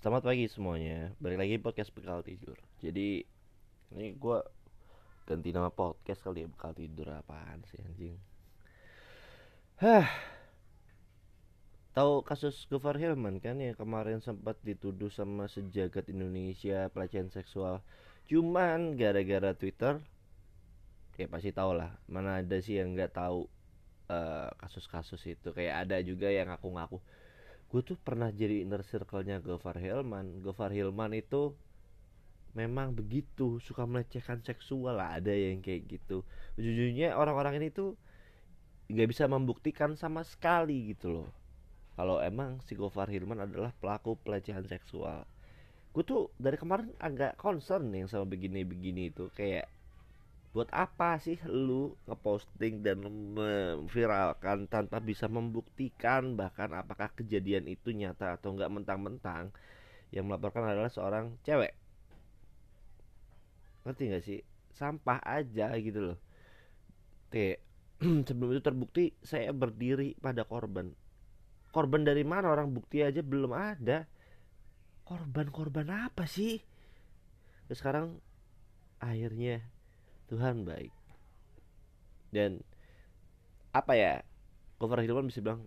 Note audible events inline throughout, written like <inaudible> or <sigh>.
Selamat pagi semuanya. Balik lagi podcast bekal tidur. Jadi ini gue ganti nama podcast kali ya bekal tidur apaan sih anjing. Hah. Tahu kasus Gofar Hilman kan yang kemarin sempat dituduh sama sejagat Indonesia pelecehan seksual. Cuman gara-gara Twitter ya pasti tau lah mana ada sih yang nggak tahu eh, kasus-kasus itu. Kayak ada juga yang ngaku-ngaku gue tuh pernah jadi inner circle-nya Gofar Hilman. Gofar Hilman itu memang begitu suka melecehkan seksual lah ada yang kayak gitu. Jujurnya orang-orang ini tuh nggak bisa membuktikan sama sekali gitu loh. Kalau emang si Gofar Hilman adalah pelaku pelecehan seksual. Gue tuh dari kemarin agak concern yang sama begini-begini itu. Kayak buat apa sih lu ngeposting dan memviralkan tanpa bisa membuktikan? Bahkan apakah kejadian itu nyata atau enggak mentang-mentang? Yang melaporkan adalah seorang cewek. Ngerti nggak sih? Sampah aja gitu loh. Kayak <clears throat> sebelum itu terbukti saya berdiri pada korban. Korban dari mana? Orang bukti aja belum ada. Korban-korban apa sih? Terus sekarang akhirnya Tuhan baik. Dan apa ya Gofar Hilman bisa bilang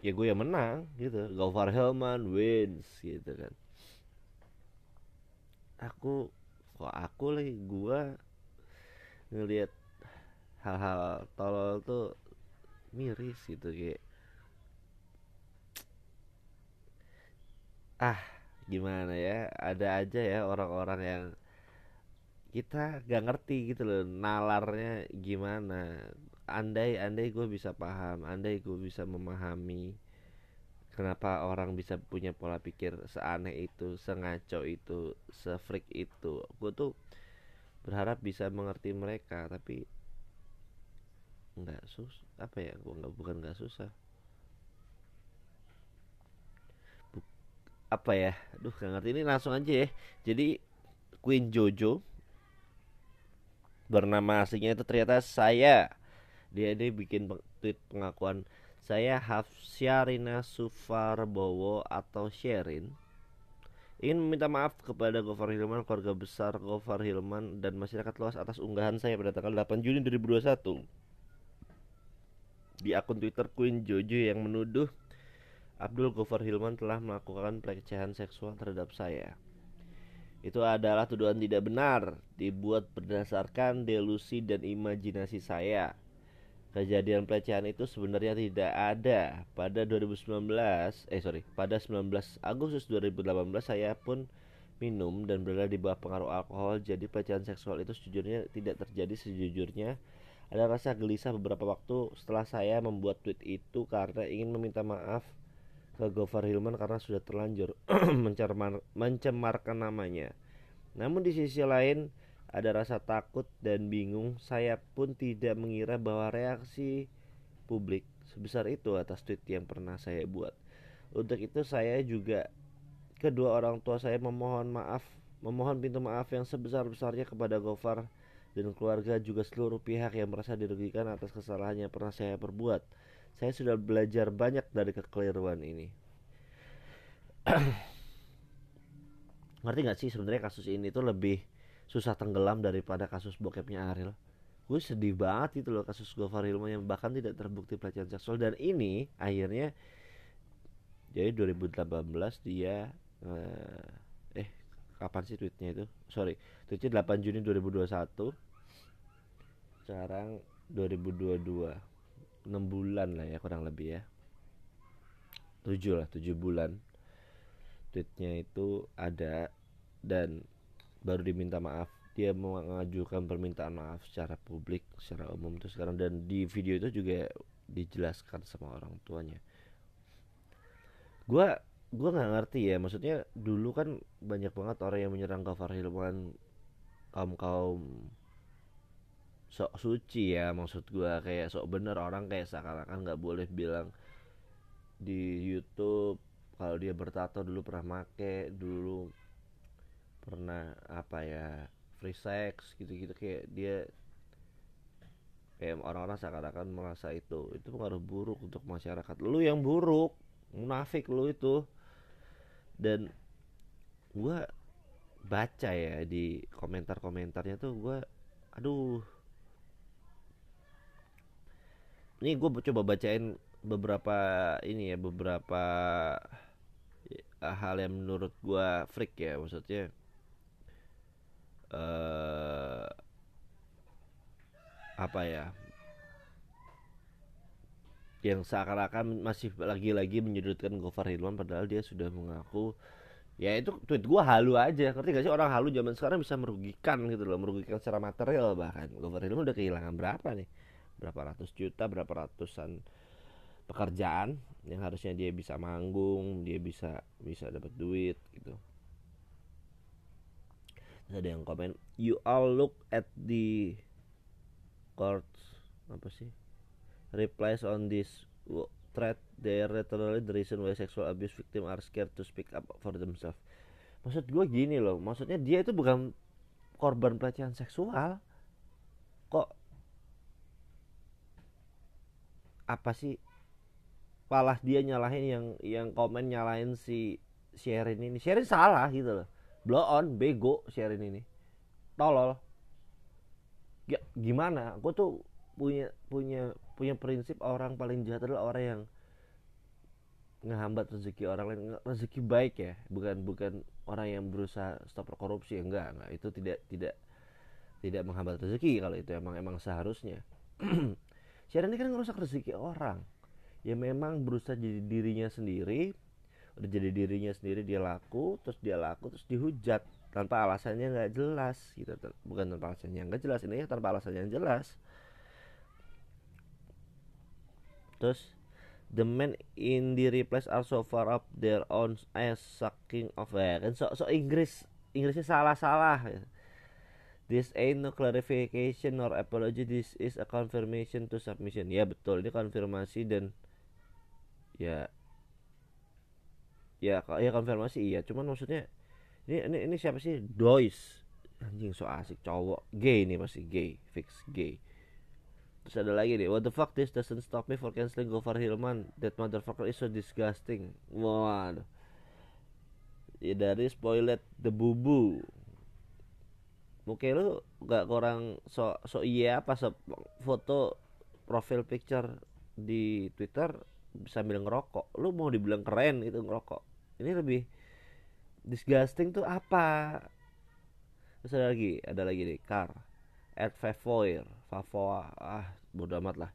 ya gue yang menang gitu. Gofar Hilman wins gitu kan. Aku kok aku lagi gue ngelihat hal-hal tolol tuh miris gitu kayak ah gimana ya? Ada aja ya orang-orang yang kita gak ngerti gitu loh nalarnya gimana. Andai andai gue bisa paham andai gue bisa memahami kenapa orang bisa punya pola pikir seaneh itu sengaco itu sefreak itu. Gue tuh berharap bisa mengerti mereka tapi nggak sus apa ya gue nggak bukan nggak susah. Buk- apa ya? Aduh gak ngerti. Ini langsung aja ya. Jadi Queen Jojo bernama aslinya itu ternyata saya. Dia dia bikin tweet pengakuan saya Hafsyarina Sufarbowo atau Sherin. Ingin meminta maaf kepada Gofar Hilman, keluarga besar Gofar Hilman dan masyarakat luas atas unggahan saya pada tanggal 8 Juni 2021 di akun Twitter Queen Jojo yang menuduh Abdul Gofar Hilman telah melakukan pelecehan seksual terhadap saya. Itu adalah tuduhan tidak benar, dibuat berdasarkan delusi dan imajinasi saya. Kejadian pelecehan itu sebenarnya tidak ada. Pada 2019, eh sorry, pada 19 Agustus 2018 saya pun minum dan berada di bawah pengaruh alkohol. Jadi pelecehan seksual itu sejujurnya tidak terjadi sejujurnya. Ada rasa gelisah beberapa waktu setelah saya membuat tweet itu karena ingin meminta maaf ke Gofar Hilman karena sudah terlanjur <clears throat> mencemar- mencemarkan namanya. Namun di sisi lain ada rasa takut dan bingung. Saya pun tidak mengira bahwa reaksi publik sebesar itu atas tweet yang pernah saya buat. Untuk itu saya juga kedua orang tua saya memohon maaf, memohon pintu maaf yang sebesar-besarnya kepada Gofar dan keluarga juga seluruh pihak yang merasa dirugikan atas kesalahan yang pernah saya perbuat. Saya sudah belajar banyak dari kekeliruan ini. <clears throat> Ngerti gak sih sebenarnya kasus ini tuh lebih susah tenggelam daripada kasus bokepnya Ariel. Gue sedih banget itu loh kasus Gofar Hilman yang bahkan tidak terbukti pelecehan seksual dan ini akhirnya jadi 2018 dia eh, eh kapan sih tweetnya itu? Sorry, tweetnya 8 Juni 2021. Sekarang 2022 6 bulan lah ya kurang lebih ya. 7 lah 7 bulan. Tweetnya itu ada dan baru diminta maaf. Dia mengajukan permintaan maaf secara publik secara umum itu sekarang. Dan di video itu juga dijelaskan sama orang tuanya. Gua gua nggak ngerti ya. Maksudnya dulu kan banyak banget orang yang menyerang Gafar Hilman kaum kaum sok suci ya maksud gua. Kayak sok bener orang kayak seakan-akan nggak boleh bilang di YouTube kalau dia bertato dulu pernah make dulu pernah apa ya free sex gitu-gitu. Kayak dia kayak orang-orang seakan-akan merasa itu. Itu pengaruh buruk untuk masyarakat. Lu yang buruk munafik lu itu. Dan gue baca ya di komentar-komentarnya tuh gue aduh ini gue coba bacain beberapa ini ya beberapa ya, hal yang menurut gue freak ya maksudnya. Uh, apa ya? Yang seakan-akan masih lagi-lagi menyudutkan Gofar Hilman padahal dia sudah mengaku ya itu tweet gue halu aja. Ngerti gak sih? Orang halu zaman sekarang bisa merugikan gitu loh merugikan secara material bahkan. Gofar Hilman udah kehilangan berapa nih berapa ratus juta berapa ratusan pekerjaan yang harusnya dia bisa manggung dia bisa bisa dapat duit gitu. Terus ada yang komen you all look at the courts. Apa sih? Replies on this threat they literally the reason why sexual abuse victim are scared to speak up for themselves. Maksud gue gini loh maksudnya dia itu bukan korban pelecehan seksual. Kok apa sih? Malah dia nyalahin yang yang komen nyalahin si Sherin ini. Sherin salah gitu loh. Blow on bego Sherin ini. Tolol. Ya gimana? Aku tuh punya punya punya prinsip orang paling jahat adalah orang yang ngehambat rezeki orang lain. Rezeki baik ya. Bukan bukan orang yang berusaha stop korupsi. Enggak enggak. Itu tidak tidak tidak menghambat rezeki kalau itu. Emang emang seharusnya <clears throat> Sharon ini kan ngerusak rezeki orang ya memang berusaha jadi dirinya sendiri udah jadi dirinya sendiri dia laku terus dia laku terus dihujat tanpa alasannya nggak jelas gitu bukan tanpa alasannya nggak jelas ini ya tanpa alasannya yang jelas Terus the men in the replace are so far up their own as sucking of air. Kan so, so Inggris Inggrisnya salah-salah. This ain't no clarification or apology. This is a confirmation to submission. Ya betul, ini konfirmasi dan ya ya ya konfirmasi iya. Cuman maksudnya ini ini, ini siapa sih? Dois. Anjing so asik cowok. Gay ini pasti gay, fix gay. Terus ada lagi nih, what the fuck this doesn't stop me for canceling Gofar Hilman. That motherfucker is so disgusting. Waduh. Ya dari spoilet the bubu. Mungkin lu gak kurang so so iya apa so, foto profile picture di Twitter sambil ngerokok. Lu mau dibilang keren itu ngerokok. Ini lebih disgusting tuh apa? Terus ada lagi, ada lagi nih, car at Favoir Favoa ah bodo amat lah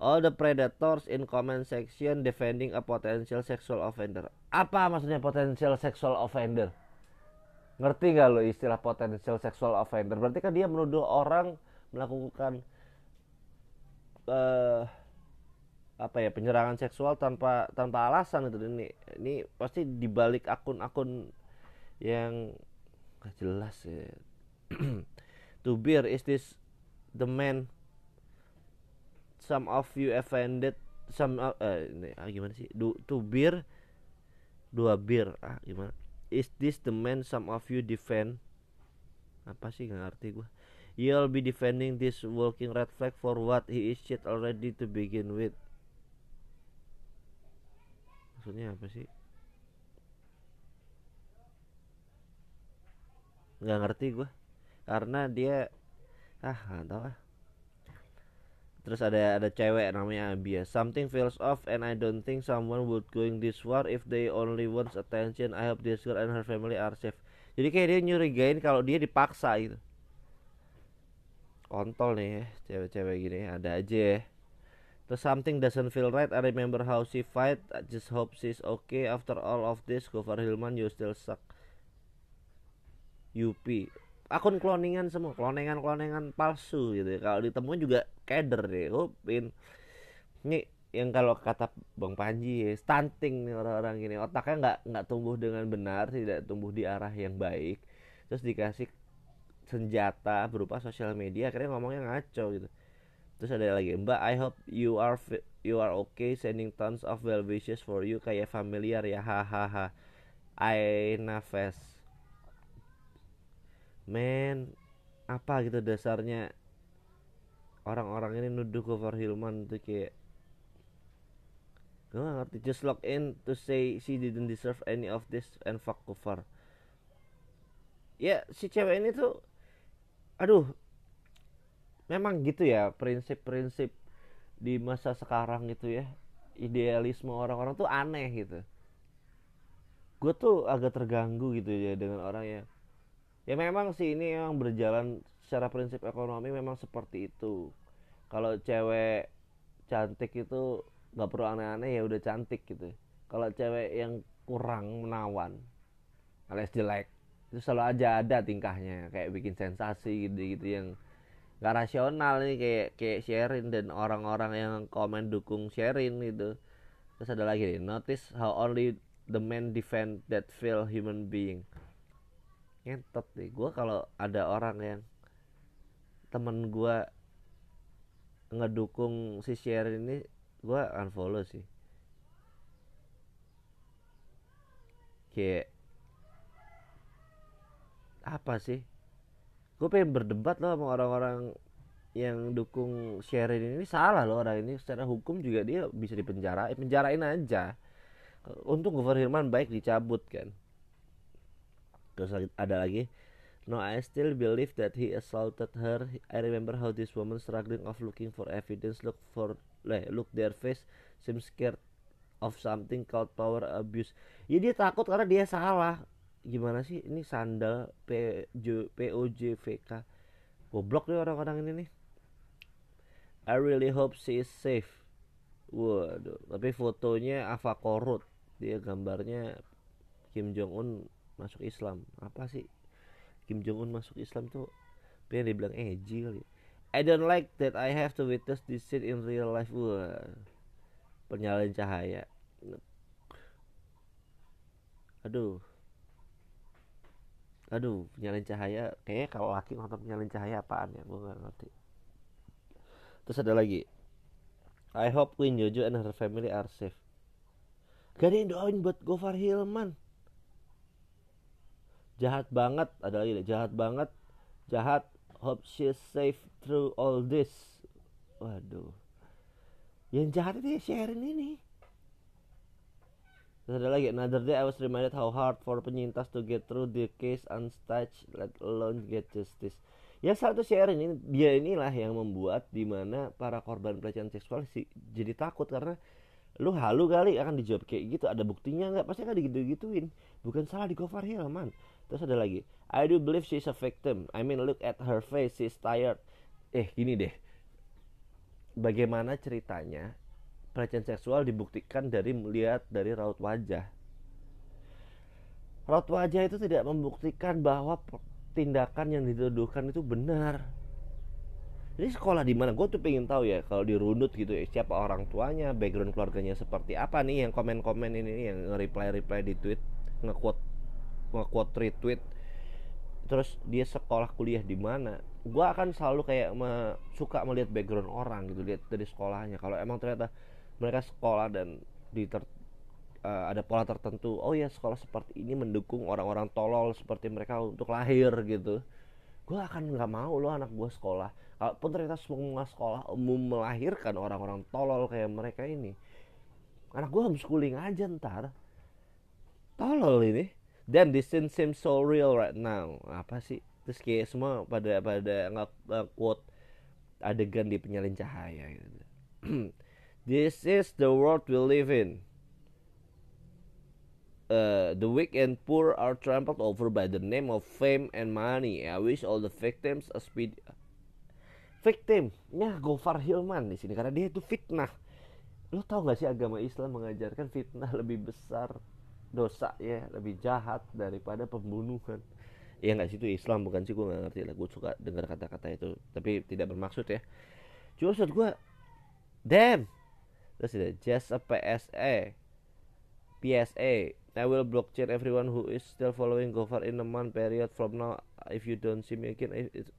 all the predators in comment section defending a potential sexual offender apa maksudnya potential sexual offender ngerti gak lo istilah potential sexual offender? Berarti kan dia menuduh orang melakukan uh, apa ya penyerangan seksual tanpa tanpa alasan itu. Ini ini pasti dibalik akun-akun yang gak jelas ya. <clears throat> To beer is this the man some of you offended some uh, ah, gimana sih? Do, to beer dua bir ah gimana is this the man some of you defend? Apa sih nggak ngerti gue you'll be defending this walking red flag for what he is shit already to begin with. Maksudnya apa sih? Nggak ngerti gue karena dia ah nggak tahu ah terus ada ada cewek namanya Abia something feels off and I don't think someone would going this far if they only wants attention I hope this girl and her family are safe jadi kayak dia nyurigain kalau dia dipaksa gitu kontol nih ya cewek-cewek gini ada aja ya Terus something doesn't feel right. I remember how she fight. I just hope she's okay. After all of this, Gofar Hilman, you still suck. Yupi akun cloningan semua cloningan cloningan palsu gitu ya. kalau ditemuin juga keder deh gue ini yang kalau kata bang Panji ya, stunting nih orang-orang gini otaknya nggak nggak tumbuh dengan benar tidak tumbuh di arah yang baik. Terus dikasih senjata berupa sosial media akhirnya ngomongnya ngaco gitu. Terus ada lagi mbak I hope you are you are okay sending tons of well wishes for you. Kayak familiar ya hahaha I nafas men apa gitu dasarnya? Orang-orang ini nuduh Gofar Hilman tuh kayak gue gak ngerti. Just log in to say she didn't deserve any of this and fuck cover ya si cewek ini tuh aduh memang gitu ya prinsip-prinsip di masa sekarang gitu ya. Idealisme orang-orang tuh aneh gitu. Gue tuh agak terganggu gitu ya dengan orang yang ya memang sih ini memang berjalan secara prinsip ekonomi memang seperti itu. Kalau cewek cantik itu nggak perlu aneh-aneh ya udah cantik gitu. Kalau cewek yang kurang menawan alias jelek itu selalu aja ada tingkahnya. Kayak bikin sensasi gitu gitu yang gak rasional nih kayak kayak Sherin dan orang-orang yang komen dukung Sherin gitu. Terus ada lagi nih notice how only the men defend that feel human being ngentot nih gue kalau ada orang yang temen gue ngedukung si Sherin ini gue unfollow sih. Kayak apa sih? Gue pengen berdebat loh sama orang-orang yang dukung Sherin ini. Salah loh orang ini. Secara hukum juga dia bisa dipenjara penjarain aja. Untung Gofar Hilman baik dicabut kan terus ada lagi No, I still believe that he assaulted her. I remember how this woman struggling of looking for evidence, look for look their face, seem scared of something called power abuse. Ya dia takut karena dia salah. Gimana sih? Ini sandal P J O J V K. Goblok nih orang-orang ini nih. I really hope she is safe. Waduh, tapi fotonya Ava Korut. Dia gambarnya Kim Jong Un masuk Islam. Apa sih? Kim Jong Un masuk Islam tuh pengen dibilang edgy kali. I don't like that I have to witness this shit in real life. Wah. Penyalin cahaya. Aduh. Aduh penyalin cahaya. Kayaknya kalau laki nonton penyalin cahaya apaan ya? Gue gak ngerti. Terus ada lagi. I hope Queen Jojo and her family are safe. Gak ada yang doain buat Gofar Hilman jahat banget ada lagi jahat banget jahat hope she's safe through all this. Waduh. Yang jahat itu ya Sharon ini. Terus ada lagi another day I was reminded how hard for penyintas to get through the case untouched let alone get justice. Ya satu Sharon ini dia inilah yang membuat di mana para korban pelecehan seksual sih jadi takut karena lu halu kali akan dijawab kayak gitu ada buktinya nggak? Pasti akan digitu gituin bukan salah di Gofar Hilman Terus ada lagi, I do believe she's a victim. I mean, look at her face, she's tired. Eh, gini deh. Bagaimana ceritanya pelecehan seksual dibuktikan dari melihat dari raut wajah. Raut wajah itu tidak membuktikan bahwa tindakan yang dituduhkan itu benar. Ini sekolah di mana? Gue tuh pengen tahu ya kalau dirunut gitu ya siapa orang tuanya, background keluarganya seperti apa nih yang komen-komen ini yang reply-reply di tweet, nge-quote nge-quote retweet terus dia sekolah kuliah di mana gue akan selalu kayak me, suka melihat background orang gitu lihat dari sekolahnya. Kalau emang ternyata mereka sekolah dan di ter, uh, ada pola tertentu oh ya sekolah seperti ini mendukung orang-orang tolol seperti mereka untuk lahir gitu gue akan nggak mau loh anak gue sekolah. Kalaupun ternyata semua sekolah umum melahirkan orang-orang tolol kayak mereka ini anak gue homeschooling aja ntar. Tolol ini dan this scene seems so real right now apa sih terus kayak semua pada pada nge-quote adegan di penyalin cahaya gitu <clears throat> this is the world we live in Uh, the weak and poor are trampled over by the name of fame and money. I wish all the victims a speed. Victimnya Gofar Hilman di sini karena dia itu fitnah. Lo tau gak sih agama Islam mengajarkan fitnah <laughs> lebih besar dosa ya. Lebih jahat daripada pembunuhan. Ya nggak sih itu Islam bukan sih? Gue nggak ngerti lah. Gue suka dengar kata-kata itu tapi tidak bermaksud ya. Cuma maksud gue damn. Terus ada just a. PSA PSA I will blockchain everyone who is still following Gofar in a month period from now. If you don't see me again it's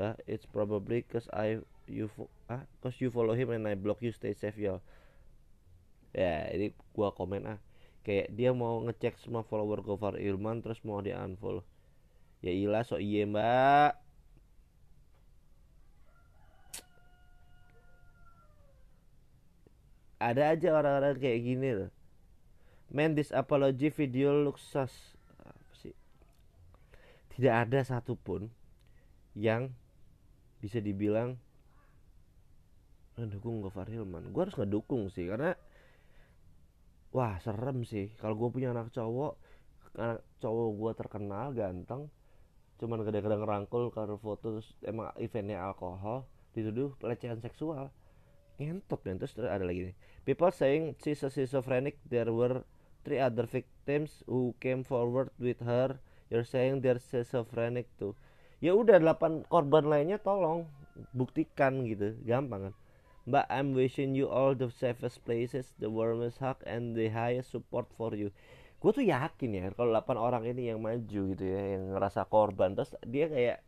uh, it's probably cause I you ah cause you follow him and I block you. Stay safe ya ya ini gua komen ah kayak dia mau ngecek semua follower Gofar Ilman terus mau di unfollow ya ilah so iye mbak. Ada aja orang-orang kayak gini loh man this apology video sus. Apa sih? Tidak ada satupun yang bisa dibilang ngedukung Gofar Hilman gue harus ngedukung sih karena wah serem sih. Kalau gue punya anak cowok anak cowok gue terkenal ganteng cuman kadang-kadang ngerangkul karena foto terus emang eventnya alkohol dituduh pelecehan seksual. Ngentot dan terus ada lagi nih. People saying she's a schizophrenic. There were three other victims who came forward with her. You're saying they're schizophrenic too. Ya udah delapan korban lainnya tolong buktikan gitu. Gampang kan Mbak I'm wishing you all the safest places the warmest hug and the highest support for you. Gue tuh yakin ya kalau delapan orang ini yang maju gitu ya yang ngerasa korban terus dia kayak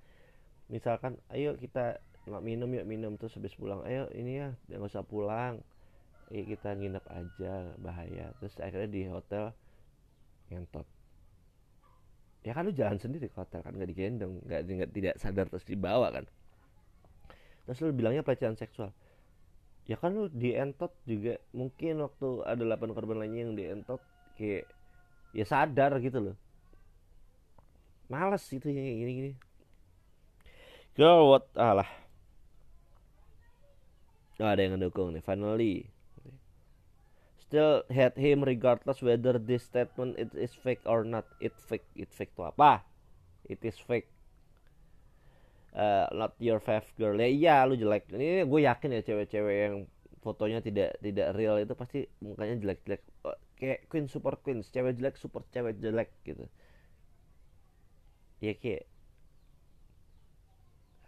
misalkan ayo kita nggak minum yuk minum terus habis pulang ayo ini ya jangan usah pulang. Ya kita nginep aja bahaya. Terus akhirnya di hotel ngentot. Ya kan lu jalan sendiri ke hotel kan nggak digendong nggak nggak tidak sadar terus dibawa kan. Terus lu bilangnya pelecehan seksual ya kan lu dientot juga mungkin waktu ada 8 korban lainnya yang dientot kayak ya sadar gitu loh. Males itu yang gini gini girl what alah. Oh, ada yang ngedukung nih finally. Still hate him regardless whether this statement it is fake or not. It fake it fake tuh apa? It is fake uh, not your fave girl. Ya iya lu jelek. Ini gue yakin ya cewek-cewek yang fotonya tidak tidak real itu pasti mukanya jelek-jelek. Oh, kayak queen super queen cewek jelek super cewek jelek gitu. Ya kayak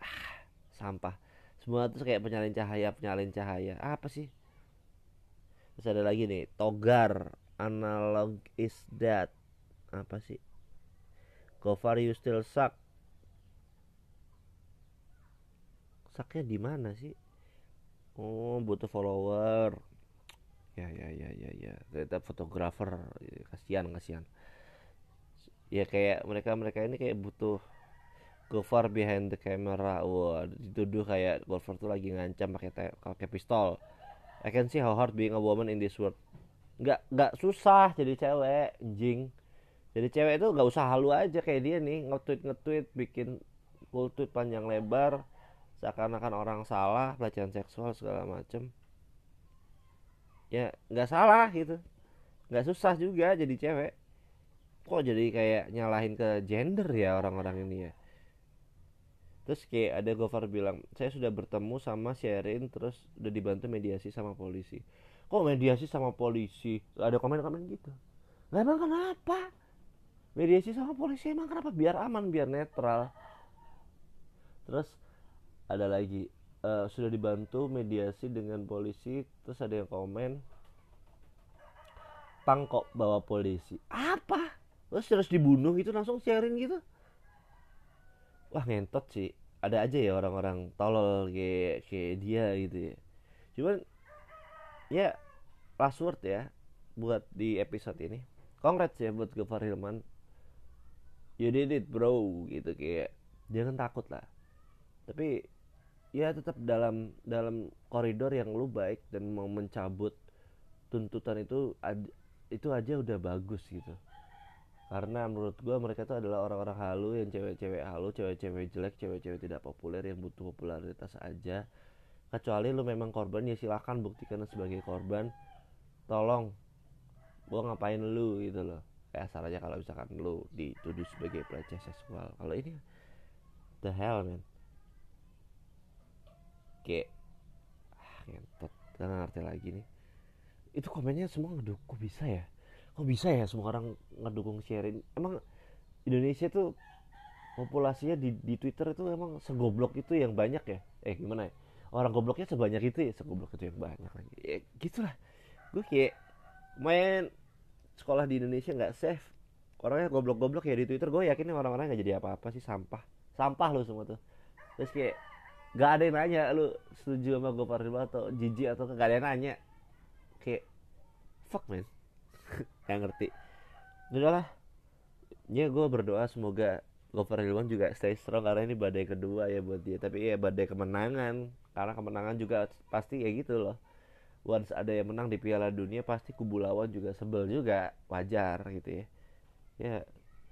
ah, sampah. Semua tuh kayak penyalin cahaya penyalin cahaya. Apa sih? Terus ada lagi nih togar. Analog is that apa sih? Go far you still suck sucknya di mana sih? Oh butuh follower. Ya ya ya ya ya. Ternyata fotografer. Kasihan kasihan. Ya kayak mereka mereka ini kayak butuh go far behind the camera. Wah dituduh kayak golfer tuh lagi ngancam pakai pakai pistol. I can see how hard being a woman in this world. Nggak nggak susah jadi cewek jing jadi cewek itu nggak usah halu aja kayak dia nih nge-tweet nge-tweet bikin full tweet panjang lebar seakan-akan orang salah pelecehan seksual segala macem. Ya nggak salah gitu. Nggak susah juga jadi cewek. Kok jadi kayak nyalahin ke gender ya orang-orang ini ya? Terus kayak ada Gofar bilang saya sudah bertemu sama Sherin terus udah dibantu mediasi sama polisi. Kok mediasi sama polisi? Ada komen-komen gitu. Lah emang kenapa? Mediasi sama polisi emang kenapa? Biar aman biar netral. Terus ada lagi. Uh, sudah dibantu mediasi dengan polisi terus ada yang komen pang kok bawa polisi? Apa? Terus terus dibunuh gitu langsung sharing gitu. Wah ngentot sih. Ada aja ya orang-orang tolol kayak kayak dia gitu ya. Cuman ya last word ya buat di episode ini. Congrats ya buat Gofar Hilman. You did it bro gitu kayak jangan takut lah. Tapi ya tetap dalam dalam koridor yang lu baik dan mau mencabut tuntutan itu itu aja udah bagus gitu. Karena menurut gue mereka itu adalah orang-orang halu yang cewek-cewek halu cewek-cewek jelek cewek-cewek tidak populer yang butuh popularitas aja. Kecuali lu memang korban ya silahkan buktikan sebagai korban. Tolong gue ngapain lu gitu loh. Kayak asal aja kalau misalkan lu dituduh sebagai pelecehan seksual. Kalau ini the hell man kayak ah, ngentot gak ngerti lagi nih. Itu komennya semua ngedukung bisa ya? Kok bisa ya semua orang ngedukung sharing emang Indonesia tuh populasinya di, di Twitter itu emang segoblok itu yang banyak ya? Eh gimana ya? Orang gobloknya sebanyak itu ya? Segoblok itu yang banyak lagi. Ya gitulah. Gue kayak main sekolah di Indonesia nggak safe. Orangnya goblok-goblok ya di Twitter. Gue yakin orang-orang nggak jadi apa-apa sih sampah. Sampah lo semua tuh. Terus kayak nggak ada yang nanya lu setuju sama gue atau jijik atau nggak? Ada yang nanya. Kayak fuck man. <laughs> Yang ngerti. Udahlah. Ya gue berdoa semoga Gofar Hilman juga stay strong karena ini badai kedua ya buat dia. Tapi ya badai kemenangan. Karena kemenangan juga pasti ya gitu loh. Once ada yang menang di Piala Dunia pasti kubu lawan juga sebel juga. Wajar gitu ya. Ya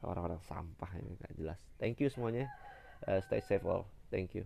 orang-orang sampah ini nggak jelas. Thank you semuanya. Uh, stay safe all. Thank you